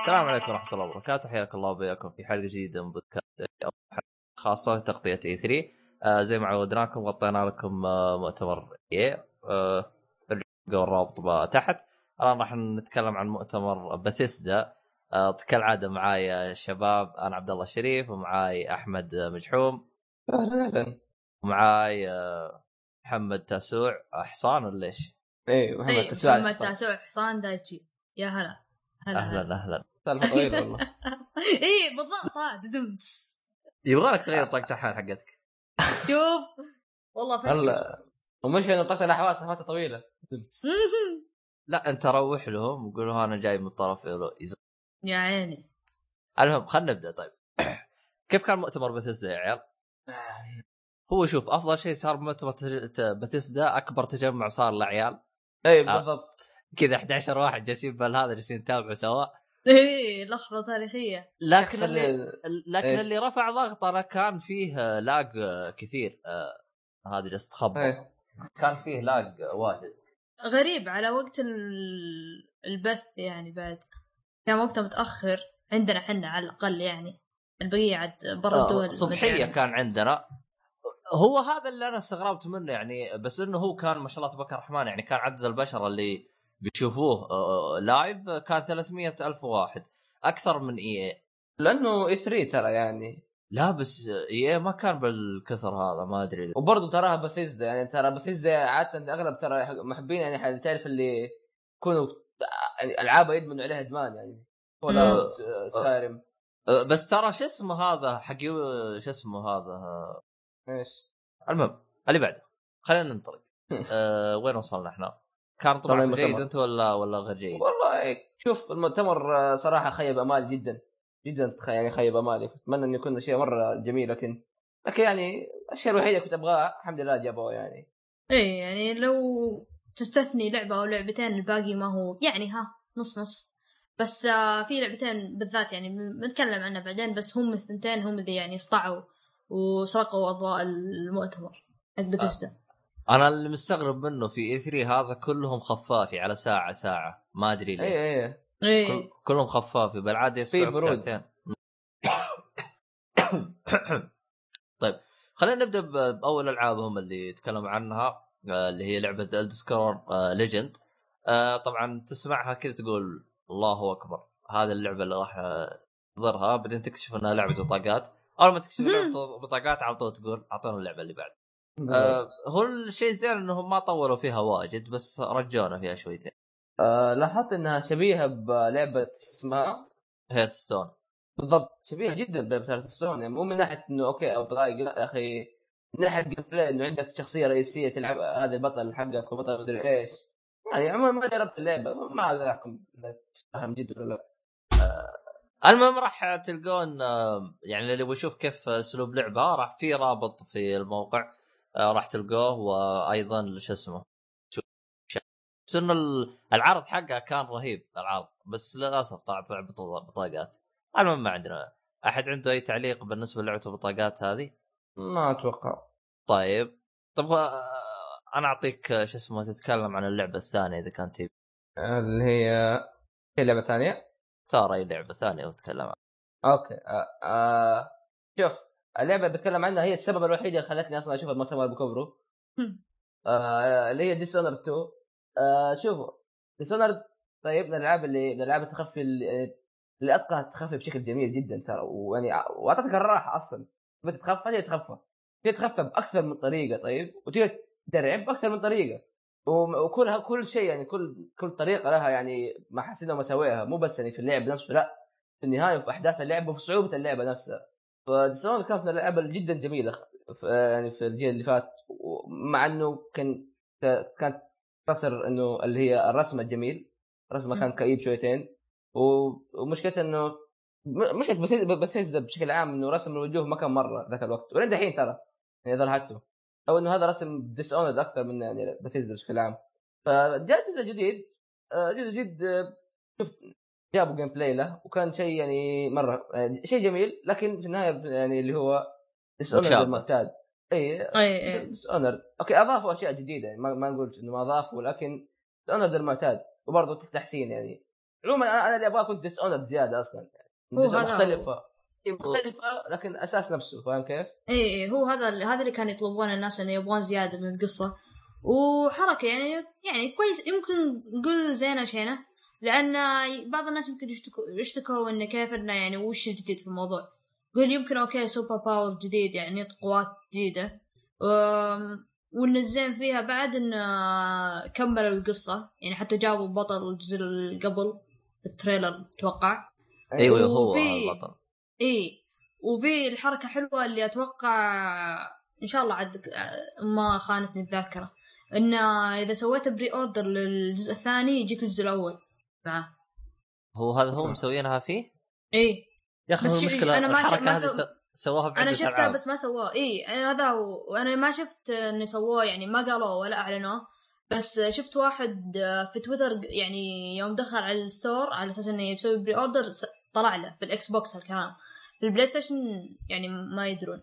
السلام عليكم ورحمة الله وبركاته. حياكم الله وبياكم في حلقة جديدة من بودكاست خاصة تغطيه اي 3 آه زي ما عودناكم غطينا لكم آه مؤتمر اي آه الرابط تحت. الآن راح نتكلم عن مؤتمر بثيسدا آه كالعادة معاي شباب أنا عبد الله الشريف ومعاي أحمد مجحوم. أهلا. أهلا ومعاي آه محمد تاسوع. حصان ولا إيش؟ أيوه محمد اي تسوع محمد تاسوع حصان دايتشي. يا هلا. هلا أهلا أهلا. سالفة طويلة والله. اي بالضبط ها ددمس يبغالك تغير طاقة الحال حقتك. شوف. والله فكر هلا. ومش إنه طاقة الاحواز سالفته طويلة. لا أنت روح لهم وقول له أنا جاي من طرف يا عيني. المهم خلينا نبدأ. طيب. كيف كان مؤتمر بثيسدا يا عيال؟ هو شوف أفضل شيء صار ت- بثيسدا أكبر تجمع صار لعيال. اي آه. بالضبط. كذا 11 واحد جالسين بهذا جالسين نتابعوا سوا. إيه لحظه تاريخية. لكن اللي لكن إيش؟ اللي رفع ضغطنا كان فيه لاج كثير. آه، هذه جالسة تخبط. إيه. كان فيه لاج واجد. غريب على وقت ال- البث يعني بعد. كان وقته متأخر. عندنا حنا على الأقل يعني. البقية عاد برا آه، الدول صبحية كان عندنا. هو هذا اللي أنا استغربت منه يعني بس إنه هو كان ما شاء الله تبارك الرحمن يعني كان عدد البشر اللي بيشوفوه لايف كان 300 ألف واحد أكثر من EA لأنه E3 ترى يعني. لا بس EA ما كان بالكثر هذا ما أدري وبرضه تراها بثيزدا يعني ترى بثيزدا عادة أغلب ترى محبين يعني تعرف اللي يكونوا يعني ألعاب يدمنوا عليها إدمان يعني. سكايرم آه، بس ترى شو اسمه هذا حق شو اسمه هذا؟ إيش؟ المهم اللي بعده. خلينا ننطلق. أه وين وصلنا إحنا؟ كان طبعا جيد. أنت ولا ولا غير جيد؟ والله شوف المؤتمر آه، صراحة خيب أمال جدا. جدا يعني خيب امالي أتمنى إنه يكون شيء مرة جميل لكن لكن يعني الأشياء الوحيدة كنت أبغاها الحمد لله جابوها يعني. إيه يعني لو تستثني لعبة أو لعبتين الباقي ما هو يعني ها نص نص. بس آه في لعبتين بالذات يعني بنتكلم عنها بعدين بس هم الثنتين هم اللي يعني اسطعوا وسرقوا أضواء المؤتمر حق بتسدا أنا اللي مستغرب منه في اي 3 هذا كلهم خفافي على ساعة ساعة. ما أدري ليه. اي اي كل كلهم خفافي. بالعاده برود. ساعتين طيب خلينا نبدأ بأول ألعابهم اللي تكلموا عنها آه، اللي هي لعبة ال Elder Scrolls Legends طبعا تسمعها كذا تقول الله أكبر. هذه اللعبة اللي راح آه، تحضرها بعدين تكتشف إنها لعبة بطاقات أول ما تكتشف بطاقات على طول تقول اعطونا اللعبة اللي بعد. آه هو الشيء الزين انهم ما طولوا فيها واجد بس رجونا فيها شويتين. آه لاحظت إنها شبيهة بلعبة اسمها؟ Hearthstone بالضبط شبيهة جدا بلعبة Hearthstone يعني مو من ناحية إنه okay أو بطايق لا يا أخي من ناحية gameplay إنه عندك شخصية رئيسية تلعب هذا البطل حقك وبطل مدري إيش. يعني عموما ما جربت اللعبة ما أقدر احكم تفهم جد ولا لا. المهم راح تلقون يعني اللي يبغى يشوف كيف أسلوب لعبة راح في رابط في الموقع آه، راح تلقوه وأيضا شو اسمه بس إنه ال- العرض حقها كان رهيب العرض بس للأسف طلع طلع بطو- بطاقات. المهم ما عندنا أحد عنده أي تعليق بالنسبة للعبة البطاقات هذه؟ ما أتوقع. طيب طب آه، أنا أعطيك آه، شو اسمه تتكلم عن اللعبة الثانية إذا كانت تبي. اللي هي هي لعبة ثانية؟ ترى أي لعبة ثانية وتكلم عنها. أوكي. آه آه شوف اللعبة اللي بتكلم عنها هي السبب الوحيد اللي خلتني أصلا أشوف المؤتمر بكبره. آه اللي هي Dishonored 2 آه شوفوا Dishonored طيب من الألعاب اللي من الألعاب التخفي اللي, أتقنها التخفي بشكل جميل جدا ترى. ويعني وأعطتك الراحة أصلا. تبي تتخفى تجي تتخفى. تجي تتخفى بأكثر من طريقة طيب. وتجي تدرب بأكثر من طريقة. وكلها كل شيء يعني كل كل طريقة لها يعني محاسنها ومساوئها مو بس يعني في اللعب نفسه لا. في النهاية وفي أحداث اللعبه وفي صعوبة اللعبة نفسها. ف Dishonored كانت من الألعاب جدا جميلة. في يعني في الجيل اللي فات مع إنه كان كانت تصر إنه اللي هي الرسم الجميل. رسمه كان كئيب شويتين. ومشكلته إنه مشكلة بثيز- بثيزدا بشكل عام إنه رسم الوجوه ما كان مرة ذاك الوقت. ولين دحين ترى. يعني لاحظته أو إنه هذا رسم Dishonored أكثر من يعني بثيزدا بشكل عام. فجاء الجزء الجديد آه، جزء جديد آه، شفت جابوا gameplay له وكان شيء يعني مرة يعني شيء جميل لكن في النهاية يعني اللي هو Dishonored. المعتاد. اي اي Dishonored okay أضافوا أشياء جديدة يعني ما, ما نقول إنه ما أضافوا ولكن Dishonored المعتاد. وبرضه تحسين يعني. عموما أنا اللي ابغاه كنت Dishonored زيادة أصلا. هو يعني هذا مختلفة. مختلفة لكن أساس نفسه فاهم كيف؟ اي إي، هو هذا هذا اللي كان يطلبون الناس إنه يبغون زيادة من القصة. وحركة يعني يعني كويس يمكن نقول زينه شينة لأن بعض الناس يمكن يشتكوا يشتكوا إنه كيف إنه يعني وش الجديد في الموضوع. قول يمكن okay super power جديد يعني قوات جديدة. وان الزين فيها بعد انه كملوا القصة يعني حتى جابوا بطل الجزء اللي قبل في ال trailer أتوقع. أيوه هو البطل. إي وفي الحركة حلوة اللي أتوقع إن شاء الله عاد ما خانتني الذاكرة إن إذا سويت pre-order للجزء الثاني يجيك الجزء الأول. معه هو هذا هو مسوينها فيه؟ إي. يا أخي المشكلة أنا ما الحركة ما سو- سواها أنا شفتها. بس ما سووه إي أنا هذا هو وأنا ما شفت ان سووه يعني ما قالوه ولا أعلنوه. بس شفت واحد في تويتر يعني يوم دخل على ال store على أساس إنه يسوي pre-order طلع له في ال Xbox هالكلام في ال PlayStation يعني ما يدرون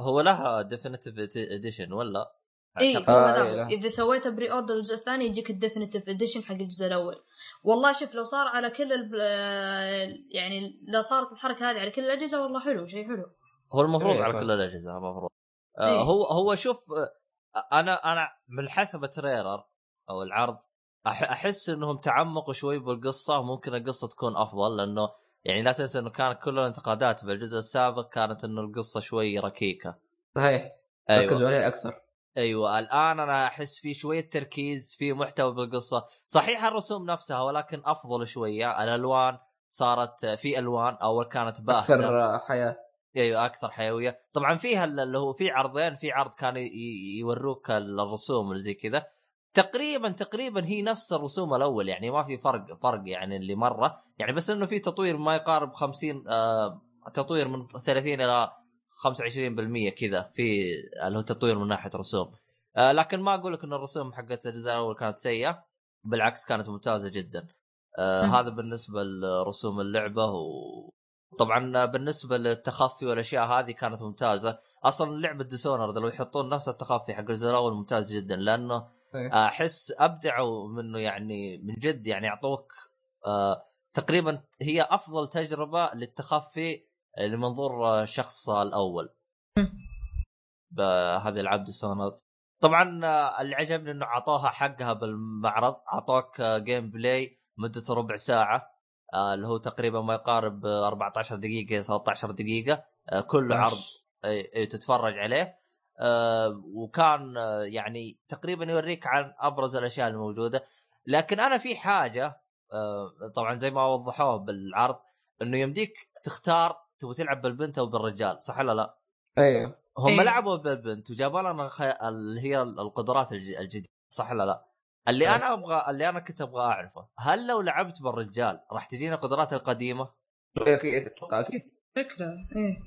هو لها definitive edition ولا؟ إي. هو آه،. إذا سويت pre-order الجزء الثاني يجيك ال definitive edition حق الجزء الأول والله شوف لو صار على كل الب... يعني لو صارت الحركة هذه على كل الأجهزة والله حلو شيء حلو هو المفروض إيه، على. كل الأجهزة المفروض آه إيه. هو هو شوف آه، أنا أنا من حسب ال trailer أو العرض أح أحس إنهم تعمقوا شوي بالقصة ممكن القصة تكون أفضل لأنه يعني لا تنسى إنه كانت كل الانتقادات بالجزء السابق كانت إنه القصة شوي ركيكة. صحيح. أيوه. ركزوا عليه أكثر. أيوه. الآن أنا أحس في شوية تركيز في محتوى بالقصة. صحيح الرسوم نفسها ولكن أفضل شوية. الألوان صارت في ألوان أول كانت باهتة. أكثر حياة. أيوه أكثر حيوية. طبعا فيها اللي هو في عرضين في عرض كان يوروك الرسوم اللي زي كذا. تقريبا تقريبا هي نفس الرسوم الأول يعني ما في فرق فرق يعني اللي مرة يعني بس إنه في تطوير ما يقارب 50 آه تطوير من 30 إلى 25% كذا في اللي هو تطوير من ناحية رسوم آه لكن ما أقول لك إن الرسوم حقت الجزء الأول كانت سيئة بالعكس كانت ممتازة جدا آه. هذا بالنسبة لرسوم اللعبة و... طبعا بالنسبة للتخفي والأشياء هذه كانت ممتازة أصلا لعبة ديسونرد لو يحطون نفس التخفي حق الجزء الأول ممتاز جدا لأنه. أحس أبدعوا منه يعني من جد يعني يعطوك آه تقريبا هي أفضل تجربة للتخفي لمنظور آه، الشخص الأول. بهذه العاب Dishonored طبعا آه، اللي عجبني إنه أعطوها حقها بالمعرض أعطوك آه، gameplay مدته ربع ساعة آه، اللي هو تقريبا ما يقارب آه، 14 دقيقة 13 دقيقة آه، كله عرض اي اي تتفرج عليه. آه وكان آه يعني تقريبا يوريك عن أبرز الأشياء الموجودة لكن أنا في حاجة آه طبعا زي ما وضحوه بالعرض إنه يمديك تختار تبغى تلعب بالبنت أو بالرجال صح ولا لا؟ أيوه هم إيه. لعبوا بالبنت وجابوا لنا خي... اللي هي القدرات الج- الجديدة صح ولا لا؟ اللي إيه. أنا أبغى اللي أنا كنت أبغى أعرفه هل لو لعبت بالرجال راح تجينا القدرات القديمة؟ أكيد أتوقع أكيد فكرة إيه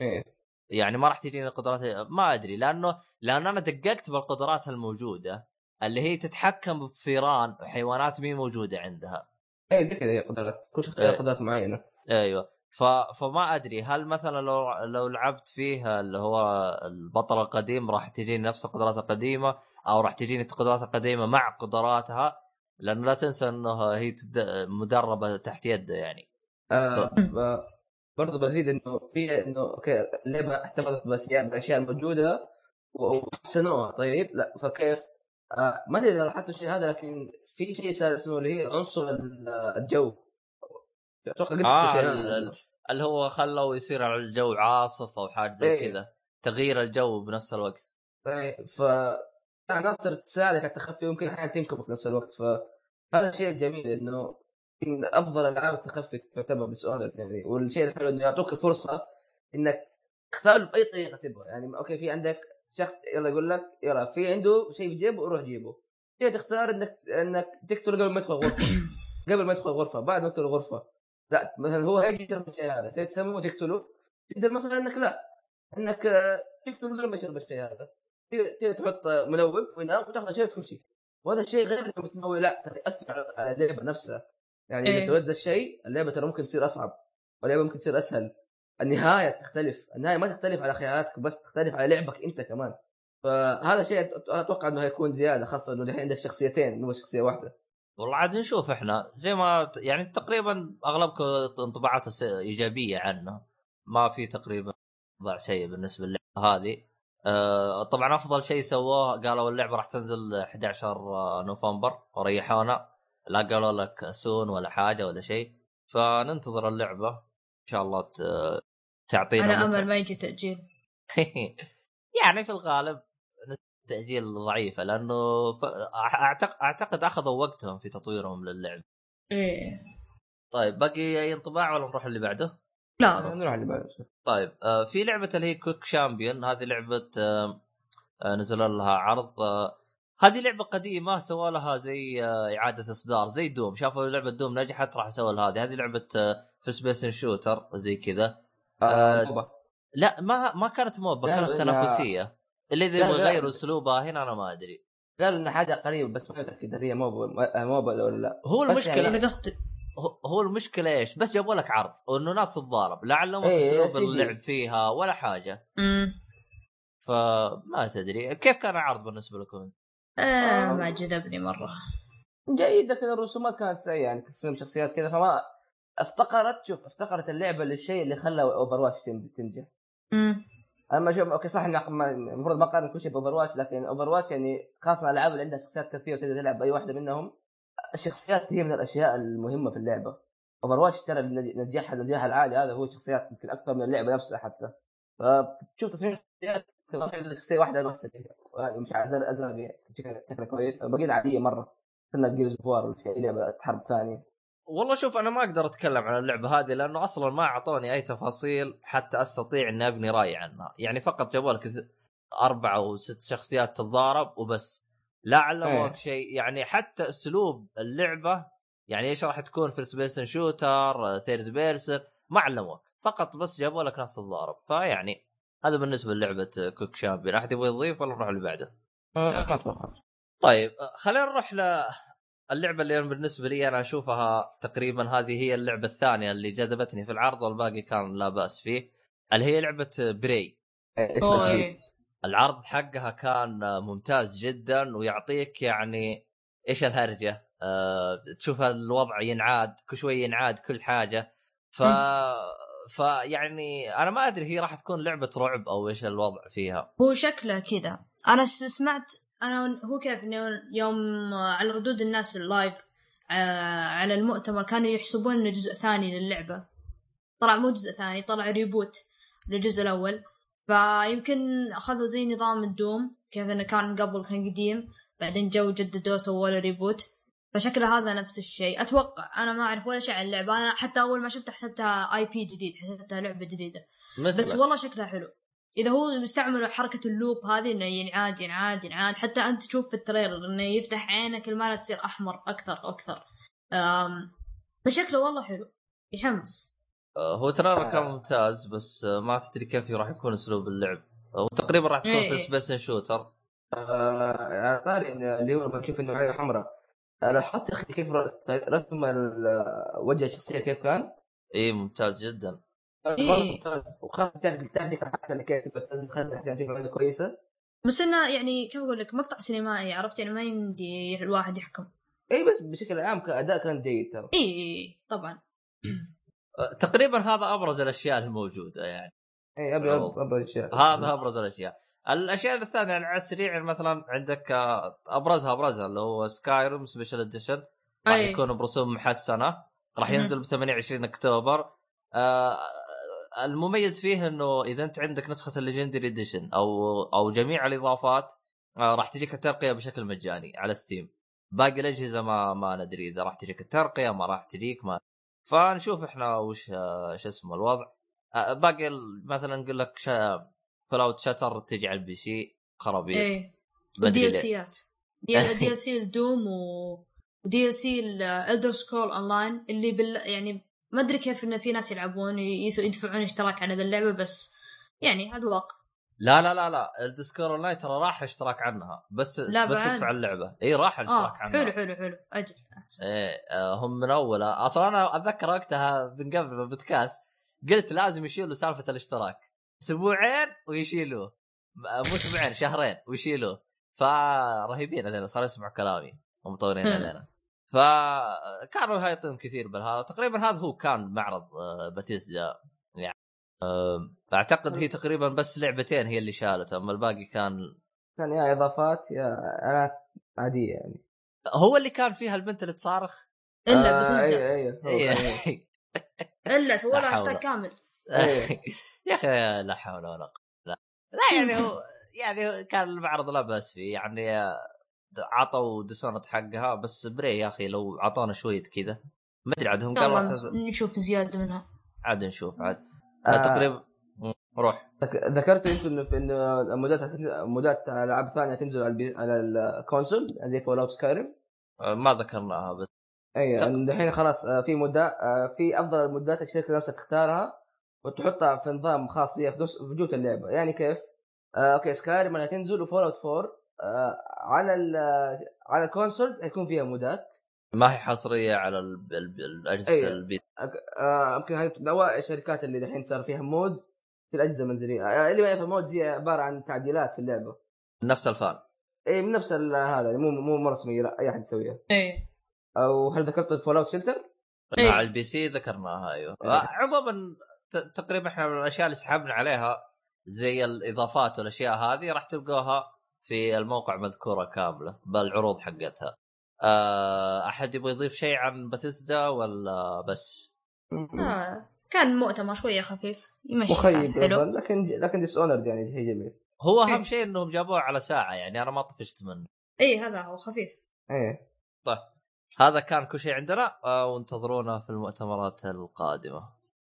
إيه يعني ما راح تجيني القدرات ما أدري لأنه لأن أنا دققت بالقدرات الموجودة اللي هي تتحكم بفيران وحيوانات مي موجودة عندها. إيه زي كذا قدرات كل شخصيه إيه. لها قدرات معينة. أيوه. ف... فما أدري هل مثلا لو لو لعبت فيها اللي هو البطل القديم راح تجيني نفس القدرات القديمة أو راح تجيني القدرات القديمة مع قدراتها؟ لأنه لا تنسى انه هي تد... مدربة تحت يده يعني. آه ب- برضه بزيد إنه في إنه okay اللعبة احتفظت بأشياء بالاشياء الموجوده وحسنوها. طيب لا فكيف؟ آه ما أدري إذا لاحظتوا الشيء هذا لكن في شيء صار اسمه اللي هي عنصر ال- الجو. أتوقع شيء ال- اللي هو خلوا يصير على الجو عاصف أو حاجة زي إيه. كذا. تغيير الجو بنفس الوقت. طيب ف عناصر تساعدك على التخفي ويمكن أحيانا تنكبك في نفس الوقت. فهذا الشيء الجميل إنه من أفضل العاب التخفي تعتبر اونر يعني والشيء الحلو إنه يعطوك فرصة إنك تختار بأي طريقة تبغى. يعني أوكي في عندك شخص يلا يقول لك يلا في عنده شيء في جيبه روح جيبه. شيء تختار إنك إنك تقتله قبل ما يدخل غرفه قبل ما يدخل غرفه بعد ما يدخل غرفه لا مثلا هو هيجي يشرب الشيء هذا تبي تسمه وتقتله. تقدر مثلا إنك لا إنك آه، تقتله قبل ما يشرب الشيء هذا. تحط منوم وينام وتاخذ الشيء وتمشي. شيء وهذا الشيء غير إنه لا على- على اللعبة نفسها. يعني إذا إيه. سويت ذا الشيء اللعبة ترى ممكن تصير أصعب واللعبة ممكن تصير أسهل. النهاية تختلف النهاية ما تختلف على خياراتك بس تختلف على لعبك أنت كمان. فهذا شيء أتوقع إنه هيكون زيادة خاصة إنه الحين عندك شخصيتين مو شخصية واحدة. والله عاد نشوف إحنا زي ما يعني تقريبا اغلبكم انطباعات س- إيجابية عنه. ما في تقريبا ضع سيء بالنسبة للعبة هذه. آه طبعا أفضل شيء سووه قالوا اللعبة راح تنزل 11 نوفمبر وريحونا لا قالوا لك سون ولا حاجة ولا شيء فننتظر اللعبة. إن شاء الله ت- تعطينا على متعة. امل ما يجي تأجيل. يعني في الغالب تأجيل ضعيفة لأنه ف... اعتقد أعتقد أخذوا وقتهم في تطويرهم للعب. إيه. طيب باقي أي انطباع ولا نروح اللي بعده؟ لا. نروح اللي بعده. طيب آه في لعبة اللي هي كوك شامبيون هذه لعبة آه آه نزل لها عرض آه هذه لعبة قديمة سووا لها زي آه إعادة إصدار زي Doom. شافوا لعبة Doom نجحت راح سووا لها هذه. هذه لعبة آه في space shooter زي كذا. آه، آه، MOBA. لا ما ما كانت MOBA كانت تنافسية. اللي اذا لا، يبغى لا. يغيروا أسلوبها هنا أنا ما أدري. قالوا انها حاجة قريبة بس ما متاكد هي MOBA MOBA ولا لا. هو المشكلة أنا قصدي هو- المشكلة إيش؟ بس جابوا لك عرض وإنه ناس تتضارب. لعلهم إيه، أسلوب جي. اللعب فيها ولا حاجة. امم فما تدري كيف كان العرض بالنسبة لكم؟ آه ما جذبني مرة. جيد لكن الرسومات كانت سيئة يعني تصميم شخصيات كذا فما افتقرت شوف افتقرت اللعبة للشيء اللي خلى Overwatch تنجح. امم أما شوف okay صح المفروض ما اقارن كل شيء ب Overwatch لكن Overwatch يعني خاصة الألعاب اللي عندها شخصيات كثيرة وتقدر تلعب بأي واحدة منهم الشخصيات هي من الأشياء المهمة في اللعبة. Overwatch ترى نجاحها النجاح العالي هذا هو الشخصيات يمكن أكثر من اللعبة نفسها حتى. فتشوف تصميم الشخصيات شخصية واحدة بس يعني مش أزرق ازرق شكلها كويس. الباقيين عادية مرة. كأنها Gears ولا شيء لعبه حرب ثانية. والله شوف أنا ما أقدر أتكلم عن اللعبة هذه لأنه أصلا ما أعطوني أي تفاصيل حتى أستطيع إني أبني رأي عنها، يعني فقط جابوا لك أربع أو ست شخصيات تتضارب وبس. لا علموك إيه. شيء. يعني حتى أسلوب اللعبة يعني إيش راح تكون first person shooter third person ما علموك. فقط بس جابوا لك ناس تتضارب. فيعني هذا بالنسبة للعبة كوك شامبيون أحد يبغى يضيف ولا نروح اللي بعده؟ ما أتوقع طيب خلينا نروح ل اللعبة اللي أنا بالنسبة لي أنا أشوفها تقريبا هذه هي اللعبة الثانية اللي جذبتني في العرض والباقي كان لا بأس فيه اللي هي لعبة بري. إيه. العرض حقها كان ممتاز جدا ويعطيك يعني إيش الهرجة؟ أه تشوف الوضع ينعاد كل شوي ينعاد كل حاجة. ف فيعني أنا ما أدري هي راح تكون لعبة رعب أو إيش الوضع فيها. هو شكله كذا. أنا سمعت أنا هو كيف يوم على ردود الناس ال live آه، على المؤتمر كانوا يحسبون إنه جزء ثاني للعبة. طلع مو جزء ثاني طلع reboot للجزء الأول. فيمكن أخذوا زي نظام ال Doom كيف إنه كان قبل كان قديم بعدين جو جددوه سووا له reboot. فشكله هذا نفس الشيء. أتوقع. أنا ما أعرف ولا شيء عن اللعبة. أنا حتى أول ما شفتها حسبتها IP جديد حسبتها لعبة جديدة. مثل بس والله شكلها حلو. إذا هو مستعملوا حركة ال loop هذه إنه ينعاد ينعاد ينعاد حتى أنت تشوف في ال trailer إنه يفتح عينك المال تصير أحمر أكثر وأكثر فشكله والله حلو. يحمس. آه، هو ترى كان آه. ممتاز بس آه، ما تدري كيف راح يكون أسلوب اللعب. وتقريبا راح تكون إيه في. space shooter آه، على طاري اللي هو تشوف إنه عينه حمراء. لاحظت يا أخي كيف رسم وجه الشخصية كيف كان؟ اي إيه، ممتاز جدا. إيه. ممتاز. وخاصة تعرف التحديث حتى اللي كيف تنزل عينه كويسة. بس إنه يعني كيف أقول لك مقطع سينمائي عرفت؟ يعني ما يمدي الواحد يحكم. اي بس بشكل عام كأداء كان جيد ترى. اي إي، طبعا. آه، تقريبا هذا أبرز الأشياء الموجودة يعني. اي ابي أوه. ابي أشياء. هذا أبرز الأشياء. الأشياء الثانية يعني على السريع يعني مثلا عندك آه، أبرزها أبرزها اللي هو Skyrim special edition راح. يكون برسوم محسنة. راح. ينزل ب 28 أكتوبر. آه، المميز فيه إنه إذا أنت عندك نسخة ال legendary edition أو أو جميع الإضافات آه، راح تجيك الترقية بشكل مجاني على Steam باقي الأجهزة ما ما ندري إذا راح تجيك الترقية ما راح تجيك ما. فنشوف إحنا وش آه، شو اسمه الوضع. آه، باقي مثلا نقول لك شا... فلاوت شاتر تجي على البي سي خرابيط. اي ما ودي ال. سيات. دي ال سي الدوم و ودي ال سي الالدر سكرول اونلاين اللي بال يعني ما أدري كيف إن في ناس يلعبون يدفعون اشتراك على ذا اللعبة بس يعني هذا واقع لا لا لا لا. الديسكور اون لاين ترى راح اشتراك عنها بس لا بس بعد. تدفع اللعبة. اي راح الاشتراك عنها. حلو حلو حلو. أجل. إيه آه، هم من اول أصلا أنا أتذكر وقتها من قبل قلت لازم يشيلوا سالفة الاشتراك. أسبوعين ويشيلوه. مو أسبوعين شهرين ويشيلوه. فرهيبين هذول صاروا يسمعوا كلامي ومطورين. علينا. فكانوا هايطين كثير بالهذا. تقريبا هذا هو كان معرض آه، باتيسدا يعني آه، أعتقد هي تقريبا بس لعبتين هي اللي شالته أما الباقي كان كان يا إضافات يا اعلانات عادية يعني. هو اللي كان فيها البنت اللي تصارخ؟ إلا آه، بتزدى أيوه أيوه إيه. إلا سووا لا له حول. هاشتاج كامل. يا أخي لا حول ولا قوة. لا لا يعني هو يعني كان المعرض لا بأس فيه. يعني عطوا ديسونت حقها بس بري يا أخي لو عطونا شوية كذا. ما أدري عاد هم قالوا تنزل نشوف زيادة منها. عاد نشوف عاد. آه. تقريبا روح. ذك- ذكرتوا أنتم إنه في إنه مودات مودات ألعاب ثانية تنزل على البي... على ال console زي فول اوت سكايرم آه، ما ذكرناها بس أيوه. إنه الحين خلاص آه، في مودات آه، في أفضل المودات الشركة نفسها تختارها. وتحطها في نظام خاص فيها في جوه اللعبة يعني كيف؟ آه، okay سكايرم انها تنزل وفول أوت 4 آه، على ال على ال consoles حيكون فيها مودات ما هي حصرية على ال- ال- الأجهزة أيوة. البيت آه، يمكن هاي من اوائل الشركات اللي الحين صار فيها mods في الأجهزة المنزلية آه، اللي ما يعرف ال mods هي عبارة عن تعديلات في اللعبة نفس الفانز أي من نفس ال- هذا يعني مو مو مو رسميه لا أي أحد يسويها إيه أو هل ذكرت فول أوت شلتر؟ إيه. مع ال PC ذكرناها أيوه إيه. آه، عموما تقريبا إحنا من الأشياء اللي سحبنا عليها زي الإضافات والأشياء هذه راح تلقوها في الموقع مذكورة كاملة بالعروض حقتها آه، أحد يبغى يضيف شيء عن بيثيسدا ولا بس؟ آه. كان مؤتمر شوية خفيف يمشي. مخيب لكن لكن Dishonored يعني شيء جميل هو إيه. اهم شيء إنهم جابوه على ساعة يعني أنا ما طفشت منه اي هذا هو خفيف إيه هذا كان كل شيء عندنا آه، وانتظرونا في المؤتمرات القادمة